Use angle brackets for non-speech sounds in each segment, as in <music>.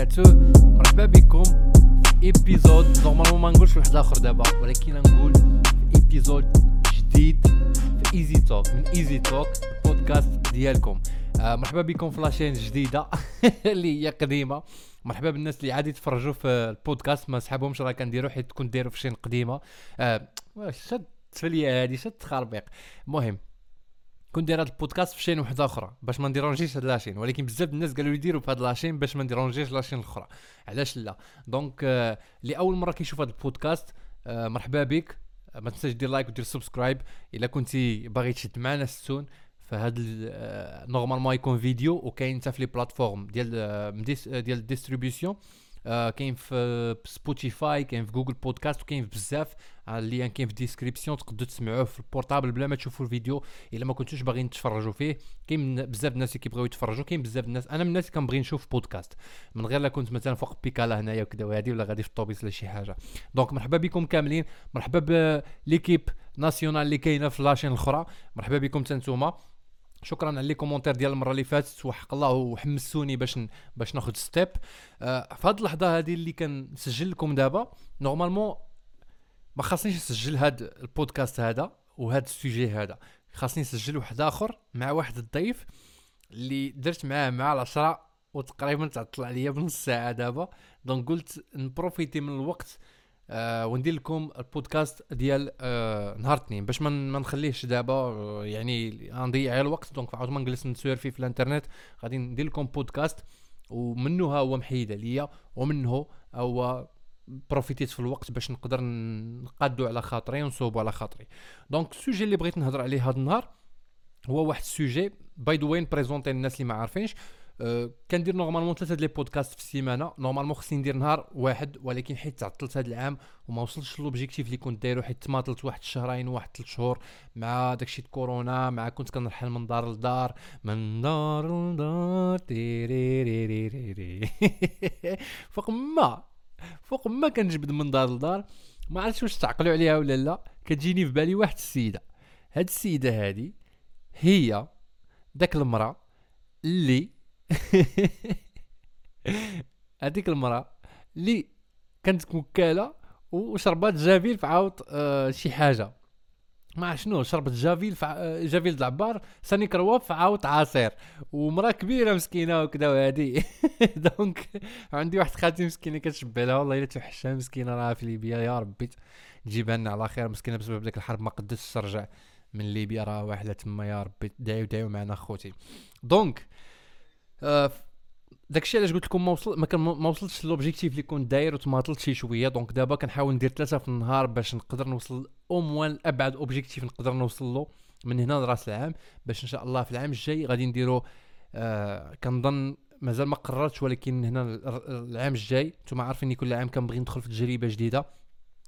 وبركاته. مرحبا بكم في épisode normalement ما نقولش واحد آخر دابا ولكن نقول في épisode جديد في Easy Talk من Easy Talk البودكاست ديالكم. آه مرحبا بكم في la chaîne جديدة <laughs> اللي هي قديمة. مرحبا بالناس اللي عادي يتفرجوا في البودكاست ما سحبهمش راه كنديروا حيت تكون دايروا في chaîne قديمة. آه شد فليا هادي شد خربيق المهم كنت داير هذا البودكاست في chaîne وحدة أخرى باش ما نديرونجيش هاد la chaîne. ولكن بزاف الناس قالوا لي ديروا في هاد la chaîne باش ما نديرونجيش la chaîne الأخرى. علاش لا؟ donc آه لأول مرة كيشوف هذا البودكاست آه مرحبا بك. آه ما تنساش دير like ودير subscribe. إلا كنتي باغي تشد معنا ال son فهاد normalement يكون فيديو وكاين حتى في les plateformes ديال ديال ال distribution كاين في Spotify كاين في Google Podcasts وكاين بزاف آه، اللي كاين في ال description تقدروا تسمعوه في ال portable بلا ما تشوفوا الفيديو الا ما كنتوش باغيين تتفرجوا فيه كاين بزاف الناس اللي كيبغيو يتفرجوا كاين بزاف الناس أنا من الناس اللي كنبغي نشوف بودكاست من غير لا كنت مثلا فوق بيكالا هنايا وكذا وهادي ولا غادي في الطوبيس ولا شي حاجة donc مرحبا بكم كاملين مرحبا ب l'équipe nationale اللي كاينة في la chaîne الاخرى مرحبا بكم حتى نتوما شكرا على les commentaires ديال المرة اللي فاتت وحق الله وحمسوني باش ن- باش ناخذ step. آه في هاد اللحظة هذه اللي كنسجل لكم دابا normalement ما خاصنيش نسجل هاد البودكاست هذا وهاد ال sujet هذا. خاصني نسجل واحد آخر مع واحد الضيف اللي درت معاه مع العشرة وتقريبا تعطل عليا بنص ساعة دابا. donc قلت نبروفيتي من الوقت آه وندير لكم البودكاست ديال آه نهار اثنين. باش ما نخليهش دابا آه يعني نضيع الوقت. donc عاود ما نجلس نسيرفي في الانترنت. غادي ندير لكم بودكاست ومنه هو محيد عليا ومنه هو بروفيتيت في الوقت باش نقدر نقادو على خاطري ونصوبو على خاطري. donc ال sujet اللي بغيت نهضر عليه هذا النهار هو واحد ال sujet by the way نبريزونتي للناس اللي ما عارفينش. كندير normalement ثلاثة ديال بودكاست في السيمانة. normalement خصني ندير نهار واحد ولكن حيت تعطلت هذا العام وما وصلتش l'objectif اللي كنت دايرو حيت تماطلت واحد الشهرين واحد ثلاث شهور مع داكشي كورونا مع كنت كنرحل من دار لدار من دار لدار تيريريريري <laughs> فوق ما فوق ما كنجبد من دار لدار. ما عرفتش واش تعقلوا عليها ولا لا. كتجيني في بالي واحد السيدة. هاد السيدة هادي هي داك المرأة اللي <laughs> هذيك المرأة اللي كانت وكاله وشربات جافيل في عاود آه شي حاجة. ما شنو شربت جافيل في ع- آه، جافيل العبار ساني كرواب في عاود عصير. ومرأة كبيرة مسكينة وكذا وهادي. <laughs> donc عندي واحد خالتي مسكينة كتشبه لها والله إلا توحشها مسكينة راه في ليبيا. يا ربي تجيبها لنا على خير مسكينة بسبب ديك الحرب. ما قدرتش ترجع من ليبيا راه واحدة تما. يا ربي دعيو دعيو معنا خوتي. donc داكشي علاش قلت لكم ما وصل ما, كان ما وصلتش l'objectif اللي كنت داير وتماطلت شي شوية. donc دابا كنحاول ندير ثلاثة في النهار باش نقدر نوصل au moins ابعد objectif نقدر نوصل له من هنا لرأس العام باش إن شاء الله في العام الجاي غادي نديرو آه كنظن مازال ما قررتش ولكن هنا ال- العام الجاي نتوما عارفين كل عام كنبغي ندخل في تجربة جديدة.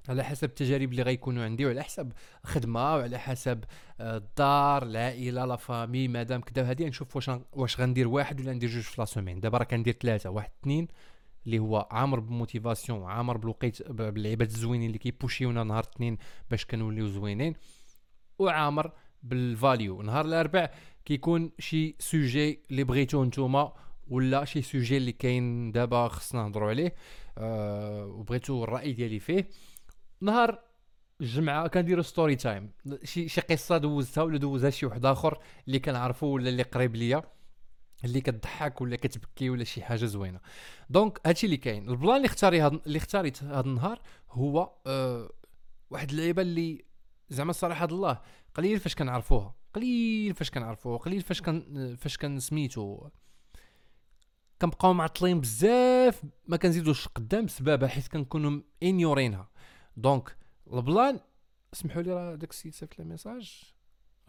على حسب التجارب اللي غيكونوا عندي وعلى حسب خدمه وعلى حسب آه، الدار العائلة la famille مادام كدا. هادي نشوف واش واش غندير واحد ولا ندير جوج في la semaine. دابا راه كندير ثلاثة واحد اثنين اللي هو عامر بال motivation عامر بالوقيت باللعيبات الزوينين اللي كيبوشيونا نهار اثنين باش كنوليو زوينين وعامر بال value. نهار الأربع كيكون شي sujet اللي بغيتو نتوما ولا شي sujet اللي كاين دابا خصنا نهضروا عليه أه وبغيتو الرأي ديالي فيه. نهار الجمعه كنديرو story time شي شي قصة دوزتها ولا دوزها شي واحد آخر اللي كنعرفو ولا اللي قريب ليا اللي كتضحك ولا كتبكي ولا شي حاجة زوينة. donc هادشي اللي كاين. ال plan اللي اختاري هاد اللي اختاريت هاد النهار هو أه واحد اللعيبة اللي زعما الصراحة الله قليل فاش كنعرفوها. قليل فاش كنعرفوها. قليل فاش كان فاش كان سميتو كنبقاو معطلين بزاف ما كنزيدوش قدام بسببها حيت كنكونوا ignoré ينها donc ال plan اسمحوا لي راه داك السيد صيفط لي message.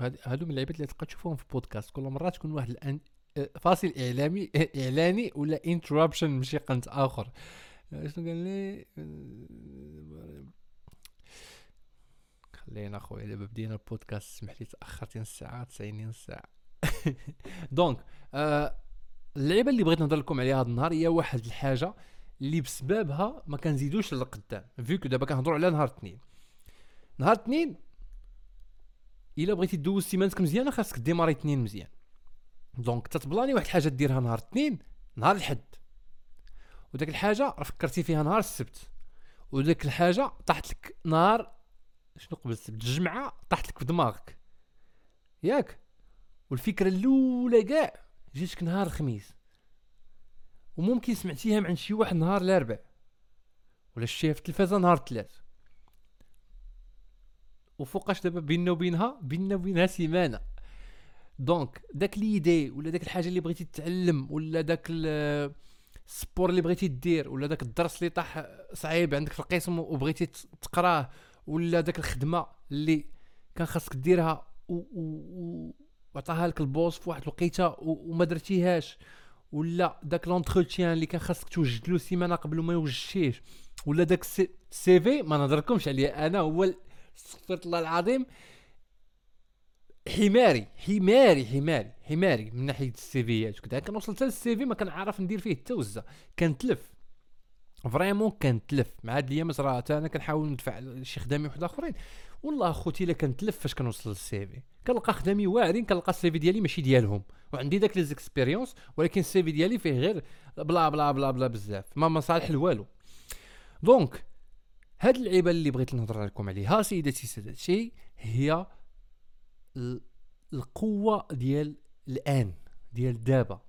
هاد- هادو من اللعيبات اللي تلقى تشوفهم في بودكاست كل مرة تكون واحد الان آه، فاصل إعلامي إعلاني ولا interruption ماشي قنت آخر. آه، شنو قال لي؟ خلينا أخويا دابا بدينا البودكاست. سمح لي تاخرتي نص ساعة 90 نص ساعة. <laughs> دونك آه اللعيبة اللي بغيت نهضر لكم عليها هذا النهار هي واحد الحاجة اللي بسببها ما كنزيدوش للقدام. vu que دابا كنهضروا على نهار اثنين. نهار اثنين إلا بغيتي دوز سيمانتك مزيانه خاصك ديماري اثنين مزيان. دونك تتبلاني واحد الحاجة ديرها نهار اثنين نهار الحد. وداك الحاجة راه فكرتي فيها نهار السبت. وداك الحاجة طاحت لك نهار شنو قبل السبت؟ الجمعه طاحت لك في دماغك. ياك؟ والفكرة الأولى كاع جاتك نهار الخميس. وممكن سمعتيها عند شي واحد نهار الاربع ولا شتيها في التلفازة نهار الثلاث. وفوقاش دابا بيننا وبينها بيننا وبينها سيمانة. donc داك l'idée ولا داك الحاجة اللي بغيتي تتعلم ولا داك ال sport اللي بغيتي دير ولا داك الدرس اللي طاح صعيب عندك في القسم وبغيتي تقراه ولا داك الخدمة اللي كان خاصك ديرها و, و... وعطاها لك ال boss في واحد الوقيتة وما درتيهاش. ولا داك l'entretien اللي كان خاصك توجد له سيمانة قبل ما يوجدشيش ولا داك ال CV؟ ما نهضركمش عليه. أنا هو استغفر الله العظيم حماري حماري حماري حماري من ناحية ال CV ات وكذا كان وصلت لل CV ما كنعرف ندير فيه حتى وزة. كنتلف. vraiment كنتلف. مع هاد الأيام راه أنا كنحاول ندفع شي خدامي واحد آخرين. والله أخوتي إلا كنتلف فاش كنوصل لل CV؟ كنلقى خدامي واعرين كنلقى ال CV ديالي ماشي ديالهم. وعندي داك les expériences ولكن ال CV ديالي فيه غير بلا بلا بلا بلا بزاف. ما مصالح والو دونك هاد اللعيبة اللي بغيت نهضر لكم عليها سيداتي سادتي هي القوة ديال الآن ديال دابا.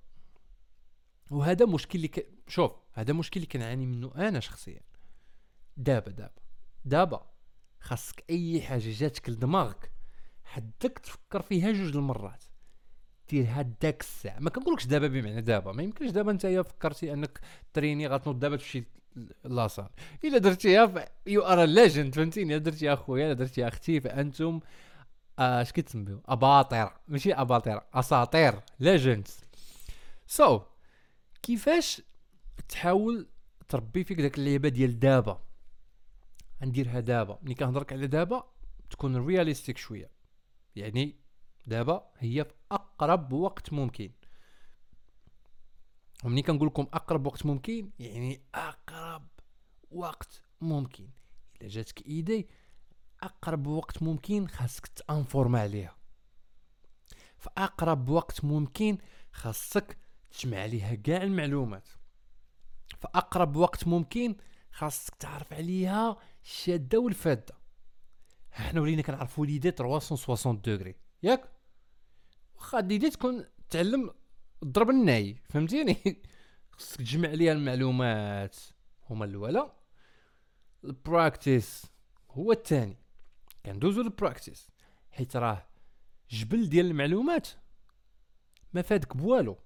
وهذا مشكل اللي ك... شوف هذا مشكل اللي كنعاني منه أنا شخصيا. دابا دابا دابا خاصك أي حاجة جاتك لدماغك حدك تفكر فيها جوج المرات. ديرها داك الساعة. ما كنقولكش دابا بمعنى دابا ما يمكنش دابا أنت فكرتي أنك تريني غتنوض دابا تمشي la salle إلا درتيها you are legend فهمتيني؟ درتيها اخويا درتيها أختي فأنتم اش كيتسميو؟ أباطرة. ماشي أباطرة أساطير legends so so, كيفاش تحاول تربي فيك داك اللعيبة ديال دابا. نديرها دابا. ملي كنهضرك على دابا تكون realistic شوية. يعني دابا هي في أقرب وقت ممكن. ومني كنقول لكم أقرب وقت ممكن يعني أقرب وقت ممكن. إلا جاتك إيدي أقرب وقت ممكن خاصك تانفورما عليها. في أقرب وقت ممكن خاصك تجمع عليها كاع المعلومات. في أقرب وقت ممكن خاصك تعرف عليها الشاده والفادة. حنا ولينا كنعرفوا ليدي 360 دوغري. ياك؟ واخا ديدي تكون تعلم ضرب الناي فهمتيني؟ <laughs> خصك تجمع عليها المعلومات. هما الأولى. ال practice هو الثاني كندوزو لل practice. حيت راه جبل ديال المعلومات ما فادك بوالو.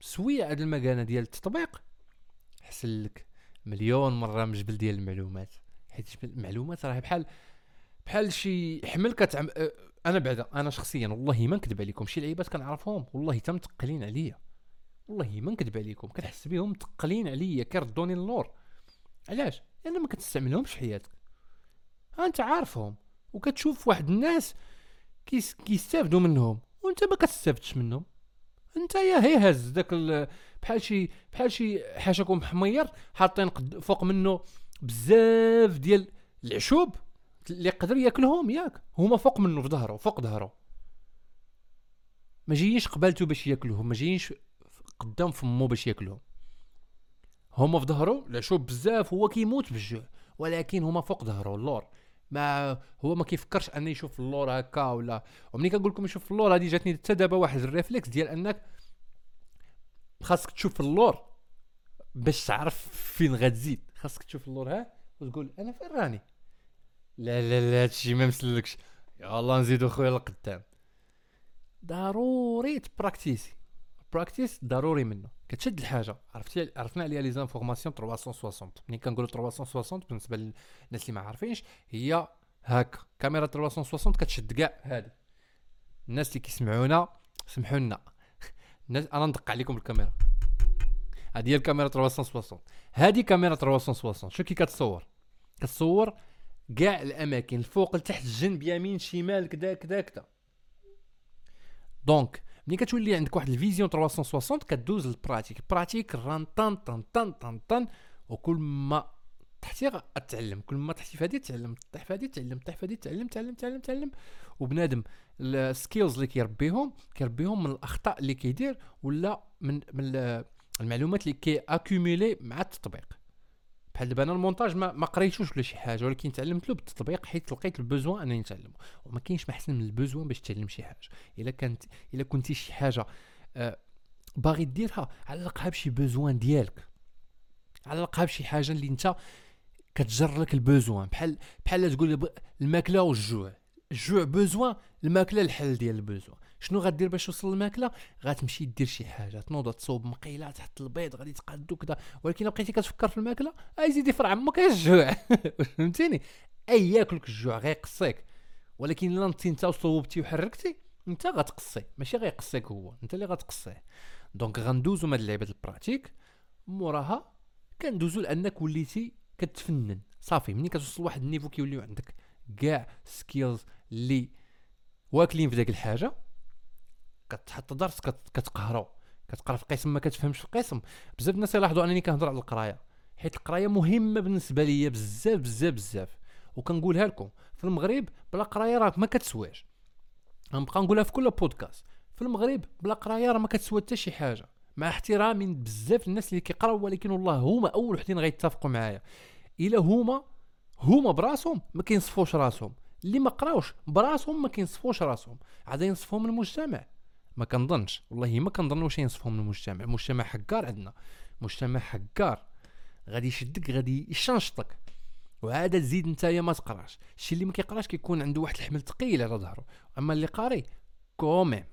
شوية هاد المكانة ديال التطبيق. حسن لك مليون مرة من جبل ديال المعلومات. حيت المعلومات راه بحال بحال شي حمل كتعم أنا بعدا أنا شخصيا والله ما نكذب عليكم. شي لعيبات كنعرفهم والله حتى متقلين عليا. والله ما نكذب عليكم. كنحس بهم متقلين عليا كيردوني اللور علاش؟ لأن ما كتستعملهمش في حياتك. أنت عارفهم وكتشوف واحد الناس كيس كيستافدوا منهم وأنت ما كتستافدش منهم. انت يا هي هز داك بحال شي بحال شي حاشاكم حمير حاطين فوق منه بزاف ديال العشوب اللي يقدر ياكلهم ياك. هما فوق منه في ظهره فوق ظهره. ما جايينش قبالته باش ياكلوهم ما جايينش قدام فمو باش ياكلوهم. هما في ظهره العشوب بزاف هو كيموت بالجوع. ولكن هما فوق ظهره اللور. ما هو ما كيفكرش انه يشوف اللور هكا ولا ومني كنقول لكم يشوف اللور هذه جاتني حتى دابا واحد ال réflexe ديال انك خاصك تشوف اللور باش تعرف فين غتزيد. خاصك تشوف اللور ها وتقول أنا فين راني؟ لا لا لا هادشي ما مسلكش. الله نزيدو خويا لقدام ضروري ت practice ي. practice ضروري منه. كتشد الحاجة. عرفتي عرفنا عليها les informations 360 ملي كنقولوا 360 بالنسبة للناس اللي ما عارفينش هي هاك كاميرا 360 كتشد كاع هذه الناس اللي كيسمعونا سمحوا لنا الناس أنا ندق عليكم بالكاميرا هذه هي الكاميرا 360 هذه كاميرا 360 شو كي كتصور؟ كتصور كاع الأماكن الفوق لتحت الجنب يمين شمال كذا كذا كذا donc ملي كتولي عندك واحد ال vision 360 كدوز لل pratique. pratique ران طن طن طن طن طن وكل ما طحتي غتعلم. كل ما طحتي في تعلم طيح في تعلم طيح في تعلم تعلم تعلم تعلم. وبنادم ال skills اللي كيربيهم كيربيهم من الأخطاء اللي كيدير ولا من من المعلومات اللي كي accumuler مع التطبيق. بحال دابا أنا المونتاج ما, ما قريتوش ولا شي حاجة ولكن تعلمت له بالتطبيق حيت لقيت ال besoin أنني نتعلم وما كاينش ما أحسن من ال besoin باش تعلم شي حاجة. إلا كانت إلا كنتي شي حاجة آه باغي ديرها علقها بشي besoin ديالك. علقها بشي حاجة اللي أنت كتجر لك ال besoin بحال بحال تقول الماكلة والجوع. الجوع besoin الماكلة الحل ديال ال besoin شنو غدير باش توصل للماكله غتمشي دير شي حاجة تنوض تصوب مقيله تحط البيض غادي تقادو كذا ولكن بقيتي كتفكر في الماكلة اي زيد يفرع عمك الجوع <laughs> فهمتيني؟ أي ياكلك الجوع غيقصيك. ولكن إلا نتي انت وصوبتي وحركتي انت غتقصي. ماشي غيقصيك هو انت اللي غتقصيه donc غندوزو من هاد ال pratique. موراها كندوزو لأنك وليتي كتفنن. صافي ملي كتوصل لواحد ال niveau كيوليو عندك كاع skills اللي واكلين في داك الحاجة. كتحط درس كتقهرو. كتقرا في القسم ما كتفهمش في القسم. بزاف الناس يلاحظوا أنني كنهضر على القراية حيت القراية مهمة بالنسبة ليا بزاف بزاف بزاف. وكنقولها لكم في المغرب بلا قراية راك ما كتسواش. غنبقى نقولها في كل بودكاست في المغرب بلا قراية راه ما كتسوى حتى شي حاجة مع احترامي بزاف الناس اللي كيقراو ولكن والله هما أول وحدين غيتفقوا معايا. إلا هما هما براسهم ما كينصفوش راسهم. اللي ما قراوش براسهم ما كينصفوش راسهم. عاد ينصفهم المجتمع. ما كنظنش. والله ما كنظن واش ينصفهم المجتمع. مجتمع حكار عندنا. مجتمع حكار غادي يشدك غادي يشنشطك وعاد تزيد نتايا ما تقراش. الشيء اللي ما كيقراش كيكون عنده واحد الحمل ثقيل على ظهره. أما اللي قاري كوميم.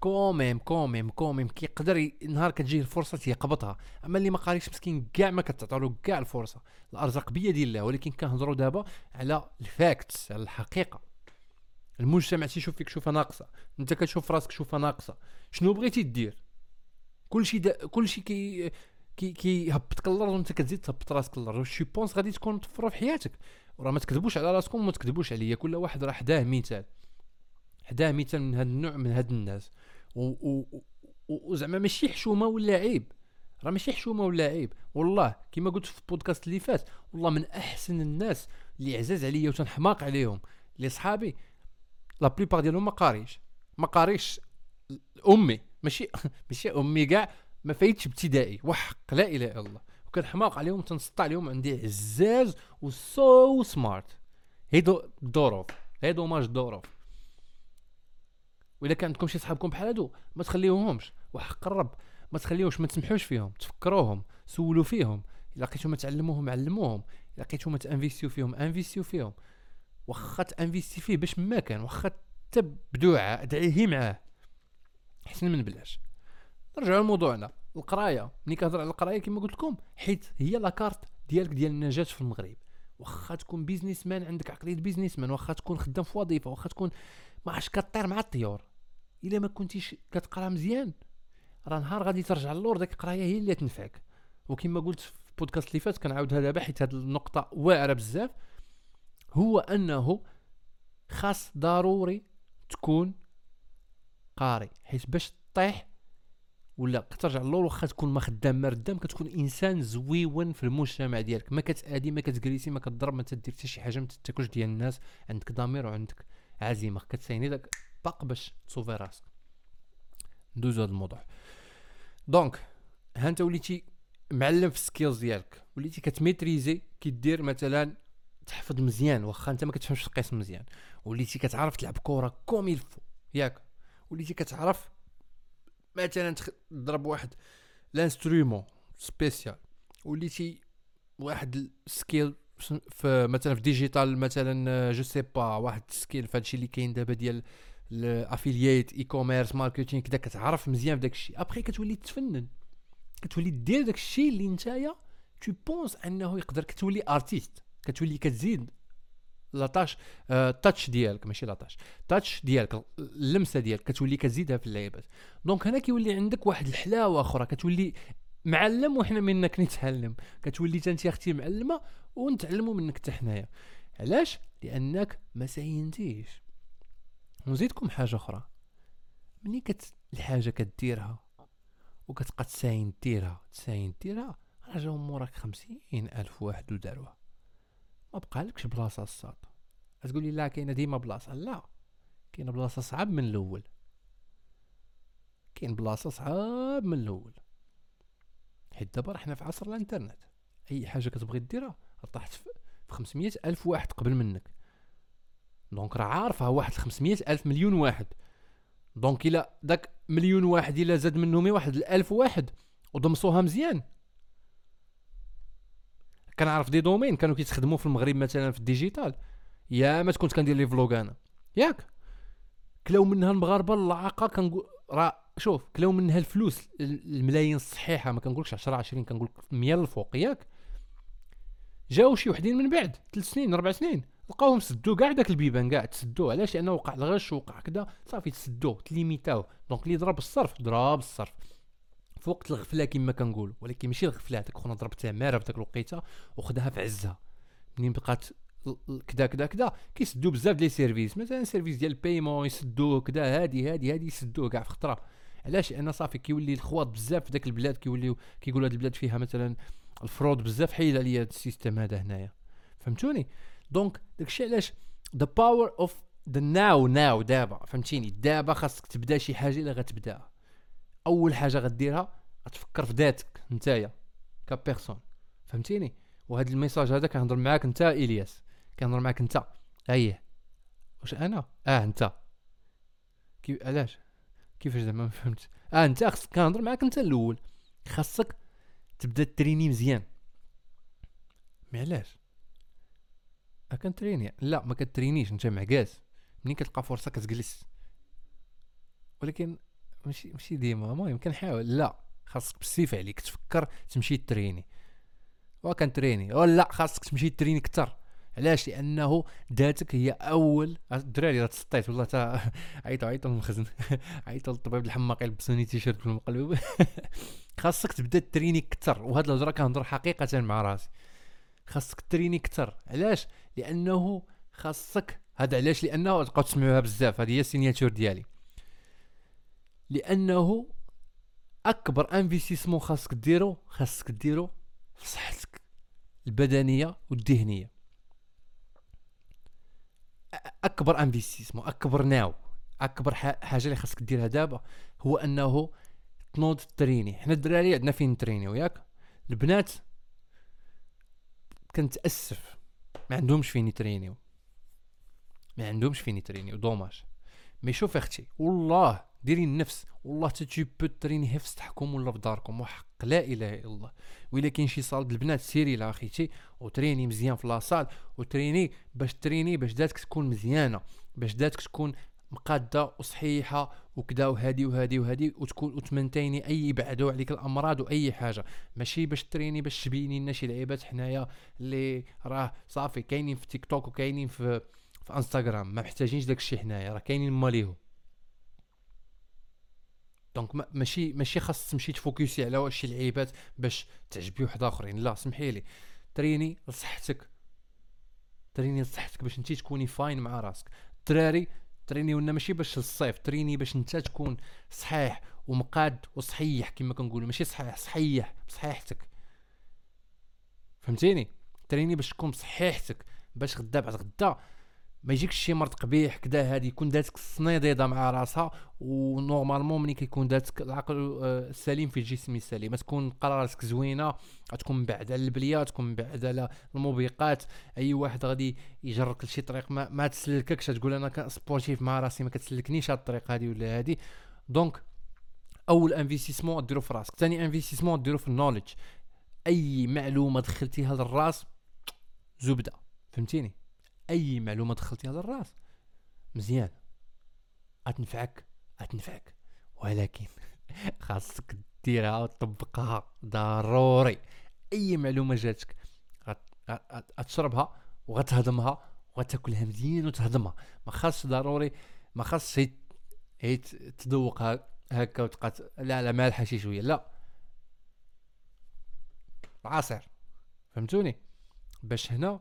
كوميم كوميم كوميم. كيقدر نهار كتجيه الفرصة تيقبطها. أما اللي ما قاريش مسكين كاع ما كتعطالو كاع الفرصة. الأرزاق بيد الله. ولكن كنهضروا دابا على ال facts على الحقيقة. المجتمع تيشوف فيك شوفه ناقصه أنت كتشوف راسك شوفه ناقصه شنو بغيتي دير كلشي دا كلشي كي كي كيهبطك الأرض وأنت كتزيد تهبط راسك الأرض شي pense غادي تكون طفره في حياتك. وراه ما تكذبوش على راسكم وما تكذبوش عليا. كل واحد راه حداه مثال. حداه مثال من هذا النوع من هاد الناس. وزعما ماشي حشومة ولا عيب. راه ماشي حشومة ولا عيب. والله كما قلت في البودكاست اللي فات والله من أحسن الناس اللي عزاز عليا وتنحماق عليهم اللي صحابي la plupart ديالهم ما قاريش ما قاريش mais ماشي <laughs> ماشي mais كاع ما فايتش ابتدائي. وحق لا إله إلا الله. وكنحماق عليهم تنسطع عليهم عندي عزاز و so smart هيدو الظروف هيدو ماج الظروف. واذا كان عندكم شي صحابكم بحال هادو ما تخليوهمش. وحق الرب ما تخليوش ما تسمحوش فيهم تفكروهم سولوا فيهم. إلا لقيتو ما تعلموهم علموهم. إلا لقيتو ما ت investiو فيهم investiو فيهم. واخا ت investi فيه باش ما كان واخا تبدوع ادعيه معاه. احسن من بلاش. نرجعوا لموضوعنا. القراية. ملي كنهضر على القراية كما قلت لكم حيت هي la carte ديالك ديال النجاح في المغرب. واخا تكون business man عندك عقلية business man واخا تكون خدام في وظيفة واخا تكون ما عرفتش كطير مع الطيور. إلا ما كنتيش كتقرا مزيان راه نهار غادي ترجع للور ديك القراية هي اللي تنفعك. وكما قلت في البودكاست اللي فات كنعاودها دابا حيت هذه النقطة واعرة بزاف. هو أنه خاص ضروري تكون قاري حيت باش طيح ولا كترجع للور واخا تكون ما خدام ما ردام كتكون إنسان زويون في المجتمع ديالك. ما كتأدي ما كت agressi ما كتضرب ما تدير حتى شي حاجة ما تتاكلش ديال الناس. عندك ضمير وعندك عزيمة. كتسايني داك باق باش ت sauver راسك. ندوزو هذا الموضوع. donc ها انت وليتي معلم في ال skills ديالك. وليتي كت maîtriser كي دير مثلا تحفظ مزيان واخا انت ما كتفهمش القسم مزيان. وليتي كتعرف تلعب كرة comme il faut ياك. وليتي كتعرف مثلا تضرب واحد l'instrument spécial. وليتي واحد ال skill في مثلا في digital مثلا je sais pas واحد ال skill في هادشي اللي كاين دابا ديال ال affiliate e-commerce marketing كذا كتعرف مزيان في داك الشيء ابخي كتولي تفنن. كتولي دير داك الشيء اللي نتايا tu penses أنه يقدر كتولي artiste كتولي كتزيد la touche آه touch ديالك ماشي la touche touch ديالك اللمسة ديالك كتولي كتزيدها في اللعيبات. donc هنا كيولي عندك واحد الحلاوة أخرى كتولي معلم وحنا منك <laughs> نتعلم. كتولي انت أختي معلمة ونتعلموا منك حتى حنايا. علاش؟ لأنك ما ساينتيش. ونزيدكم حاجة أخرى. ملي كت الحاجة كديرها وكتبقى تساين ديرها تساين ديرها راه جاو موراك خمسين ألف واحد وداروها. ما بقالكش بلاصة الصاد. تقول لي لا كاينة ديما بلاصة. لا كاينة بلاصة صعب من الأول. كاين بلاصة صعاب من الأول. حيت دابا حنا في عصر الإنترنت. أي حاجة كتبغي ديرها طاحت في 500 ألف واحد قبل منك. donc راه عارفها واحد 500 ألف مليون واحد. donc إلا داك مليون واحد إلا زاد منهم واحد الالف واحد. ودمصوها مزيان. كنعرف des domaines كانوا كيتخدموا في المغرب مثلا في ال digital. يا ما كنت كندير les vlogs أنا. ياك. كلاو منها المغاربة اللعاقه كنقول راه شوف كلاو منها الفلوس الملايين الصحيحة ما كنقولكش 10 20 كنقول 100 الفوق ياك. جاو شي وحدين من بعد ثلاث سنين أربع سنين لقاوهم سدوا كاع داك البيبان كاع تسدوا علاش؟ لأنه وقع الغش وقع كذا صافي تسدوا ت limitaو donc اللي ضرب الصرف ضرب الصرف. في وقت الغفلة كما كنقول ولكن ماشي الغفلة هذاك خونا ضرب تماره في ذاك الوقيتة وخدها في عزها منين بقات كدا كدا كدا؟ كيسدوا بزاف ديال services مثلا service ديال ال paiement يسدوه كدا هادي هادي هادي يسدوه كاع في خطرة. علاش؟ لأن صافي كيولي الخواط بزاف في ذاك البلاد كيوليو كيقولوا هاد البلاد فيها مثلا ال fraude بزاف حيد عليا هاد ال système هذا هنايا. فهمتوني؟ donc داكشي علاش؟ the power of the now now دابا. فهمتيني؟ دابا خاصك تبدا شي حاجة إلا غتبداها أول حاجة غديرها غتفكر في ذاتك نتايا ك personne فهمتيني؟ وهذا ال message هذا كنهضر معاك انت إلياس كنهضر معاك انت اييه واش أنا؟ آه انت كيف علاش؟ كيفاش زعما ما فهمت آه انت خصك كنهضر معاك انت الأول خاصك تبدا تريني مزيان. مي علاش؟ كنتريني. لا ما كترينيش انت معكاز منين كتلقى فرصة كتجلس؟ ولكن ماشي ماشي ديما المهم كنحاول. لا. خاصك بالسيف عليك تفكر تمشي تريني. وكنتريني ولا خاصك تمشي تريني كتر علاش؟ لأنه ذاتك هي أول الدراري راه تسطيت والله تا <laughs> عيطوا عيطوا المخزن <laughs> عيطوا للطبيب الحماق يلبسوني تيشيرت في المقلب. <laughs> خاصك تبدأ تريني كتر وهاد الهضرة كنهضر حقيقة مع راسي. خاصك تريني كتر علاش؟ لأنه خاصك هذا علاش؟ لأنه تبقاو تسمعوها بزاف. هذه هي ال signature ديالي. لأنه أكبر investissement خاصك ديرو خاصك ديرو في صحتك البدنية والذهنية. أكبر investissement أكبر now أكبر حاجة اللي خاصك ديرها دابا هو أنه تنوض تريني حنا الدراري عندنا فين نترينيو ياك البنات كنتأسف ما عندهمش فين يترينيو. ما عندهمش فين يترينيو dommage. مي شوف أختي والله ديري النفس. والله حتى بو تريني في سطحكم ولا في داركم وحق لا إله إلا الله. وإلا كاين شي salle البنات سيري لا أخيتي وتريني مزيان في la salle وتريني باش تريني باش ذاتك تكون مزيانة باش ذاتك تكون مقادة وصحيحة وكذا وهادي وهادي وهادي وتكون وتمنتيني أي يبعدوا عليك الأمراض وأي حاجة. ماشي باش تريني باش تبيني لنا شي لعيبات حنايا اللي راه صافي كاينين في تيك توك وكاينين في في إنستغرام. ما محتاجينش داك الشيء حنايا راه كاينين ماليهم. donc ماشي ماشي خاص تمشي تفوكسي على واش لعيبات باش تعجبي واحد آخرين. لا سمحي لي. تريني لصحتك. تريني لصحتك باش انت تكوني fine مع راسك. الدراري تريني ولا ماشي باش الصيف تريني باش انت تكون صحيح ومقاد وصحيح كما كنقولوا. ماشي صحيح صحيح بصحيحتك. فهمتيني؟ تريني باش تكون بصحيحتك باش غدا بعد غدا ما يجيكش شي مرض قبيح كدا هادي يكون داتك الصنيديضه مع راسها و normalement ملي كيكون داتك العقل السليم في الجسم السليم. تكون قراراتك زوينة غتكون بعد على البليه تكون بعد على الموبقات أي واحد غادي يجرك لشي طريق ما, ما تسلككش. تقول أنا sportif مع راسي ما كتسلكنيش هاد الطريق هادي ولا هادي. donc أول investissement ديرو في راسك. ثاني انفستيسمون ديرو في ال knowledge أي معلومة دخلتيها للراس زبدة. فهمتيني؟ أي معلومة دخلتيها للراس مزيان. غتنفعك غتنفعك ولكن <laughs> خاصك ديرها وتطبقها ضروري. أي معلومة جاتك غتشربها وغتهضمها وغتاكلها مزيان وتهضمها. ما خاصش ضروري ما خاصش هي تذوقها هكا وتبقى لا لا مالحة شي شوية. لا. عصير فهمتوني؟ باش هنا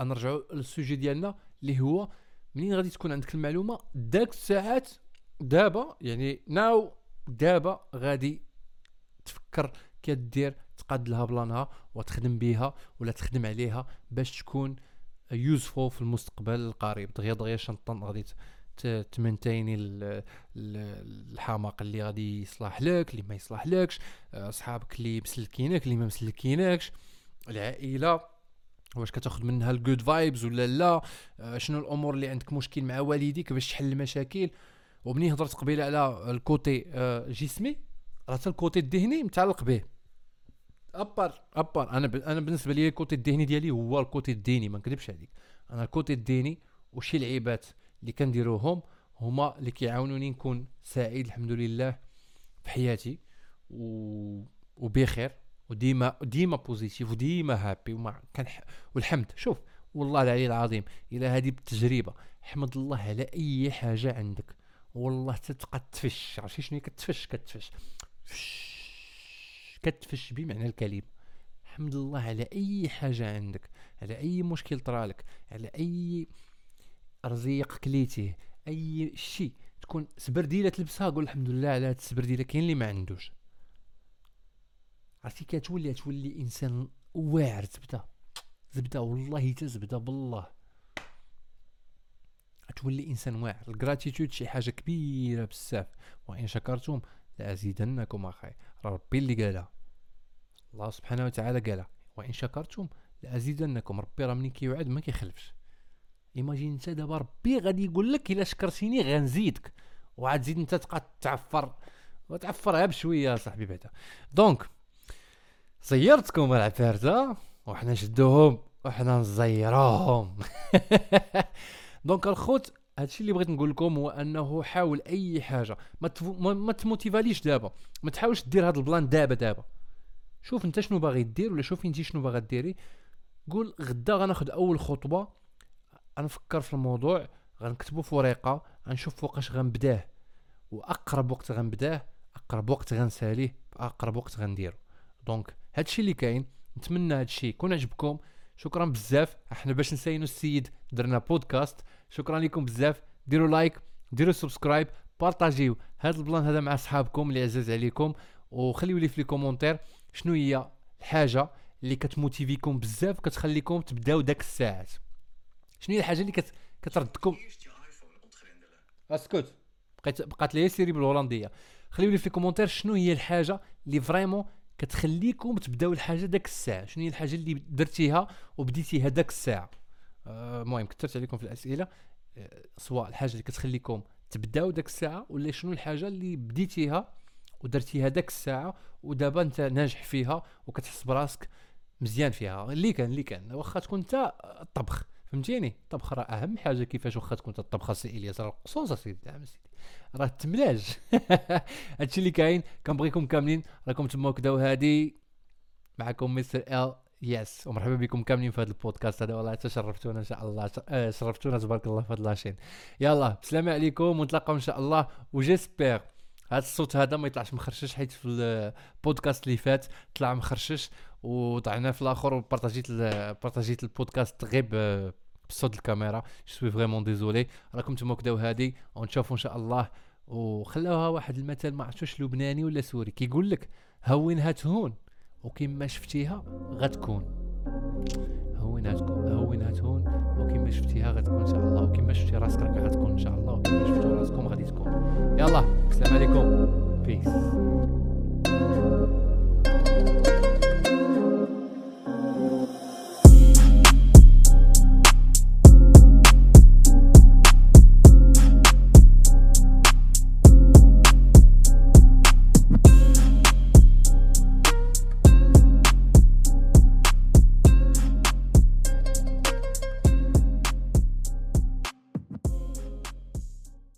غنرجعوا للسوجي ديالنا اللي هو منين غادي تكون عندك المعلومة داك الساعات دابا يعني ناو دابا غادي تفكر كدير تقاد لها بلانها وتخدم بها ولا تخدم عليها باش تكون يوزفو في المستقبل القريب. دغيا دغيا شنطن غادي تمنتيني ال- ال- الحماق اللي غادي يصلح لك اللي ما يصلح لكش آه، صحابك اللي مسلكينك اللي ما مسلكينكش العائلة. واش كتاخذ منها ال good vibes ولا لا؟ آه، شنو الأمور اللي عندك مشكل مع والديك باش تحل المشاكل؟ ومني هضرت قبيلة على ال côté آه، جسمي راه حتى ال côté الذهني متعلق به. à part à part أنا ب... أنا بالنسبة لي ال côté الذهني ديالي هو ال côté الديني ما نكذبش عليك. أنا ال côté الديني وشي لعيبات اللي كنديروهم؟ هما اللي كيعاونوني نكون سعيد الحمد لله في حياتي و... وبخير. وديما ديما positif وديما happy وما كان والحمد. شوف والله العلي العظيم إلى هذه بالتجربة حمد الله على أي حاجة عندك. والله تتبقى تفش عرفتي شنو كتفش كتفش. فش كتفش بمعنى الكلمة. حمد الله على أي حاجة عندك على أي مشكل طرالك على أي رزيق كليتيه أي شيء تكون سبرديله تلبسها قول الحمد لله على هاد السبرديله كاين اللي ما عندوش. عرفتي كتولي تولي إنسان واعر زبدة. زبدة والله حتى زبدة بالله. تولي إنسان واعر. الجراتيتود شي حاجة كبيرة بزاف. وإن شكرتم لأزيدنكم راه ربي اللي قالها. الله سبحانه وتعالى قالها. وإن شكرتم لأزيدنكم. ربي راه منين كيوعد ما كيخلفش. imagine انت دابا ربي غادي يقول لك إلا شكرتيني غنزيدك. وعاد تزيد انت تبقى تعفر. وتعفرها بشوية صاحبي بعدا. donc صيرتكم العفارته وحنا نشدوهم وحنا نزيروهم. <laughs> donc الخوت هادشي اللي بغيت نقول لكم هو أنه حاول أي حاجة. ما تموتيفاليش دابا. ما تحاولش دير هاد ال plan دابا دابا. شوف أنت شنو باغي دير ولا شوفي انت شنو باغا ديري. قول غدا غناخد أول خطوة. غنفكر في الموضوع غنكتبو في ورقه غنشوف فوقاش غنبداه. وأقرب وقت غنبداه أقرب وقت غنساليه اقرب وقت غنديرو. donc هادشي اللي كاين. نتمنى هادشي يكون عجبكم. شكرا بزاف. إحنا باش نساينو السيد درنا بودكاست. شكرا لكم بزاف. ديروا like ديروا subscribe بارطاجيو هذا ال plan هذا مع صحابكم اللي عزاز عليكم. وخليو لي في les commentaires شنو هي الحاجة اللي كتموتيفيكم بزاف كتخليكم تبداو داك الساعات. شنو هي الحاجة اللي كت... كتردكم؟ اسكت. بقيت بقات لي سيري بالهولندية. خليو لي في commentaires شنو هي الحاجة اللي vraiment كتخليكم تبداو الحاجة داك الساعة. شنو هي الحاجة اللي درتيها وبديتيها داك الساعة؟ آه، المهم كثرت عليكم في الأسئلة. آه، سواء الحاجة اللي كتخليكم تبداو داك الساعة ولا شنو الحاجة اللي بديتيها ودرتيها داك الساعة ودابا انت ناجح فيها وكتحس براسك مزيان فيها. اللي كان اللي كان. واخا تكون انت الطبخ فهمتيني؟ الطبخ راه أهم حاجة كيفاش واخا تكون الطبخه سي إلياس؟ راه القصوص سيدي نعم سيدي. راه التملاج. <laughs> هادشي اللي كاين كنبغيكم كاملين راكم تما كدا وهادي معكم مستر إل يس ومرحبا بكم كاملين في هذا البودكاست هذا. والله تشرفتونا إن شاء الله. آه، شرفتونا تبارك الله في هذا لاشين يلا بسلامة عليكم ونتلاقاو إن شاء الله. و j'espère. هذا الصوت هذا ما يطلعش مخرشش حيت في البودكاست اللي فات طلع مخرشش وطعنا في الآخر وبارطاجيت بارطاجيت البودكاست غير بصوت الكاميرا. suis vraiment désolé راكم تما كدا وهادي ونشوفوا إن شاء الله. وخلاوها واحد المثل ما عرفتش لبناني ولا سوري. كيقول لك هونها تهون وكما شفتيها غتكون. هونها تكون وكما شفتيها غتكون إن شاء الله وكما شفتي راسك راك غتكون إن شاء الله وكما شفتوا راسكم غادي تكون. يلا السلام عليكم. بيس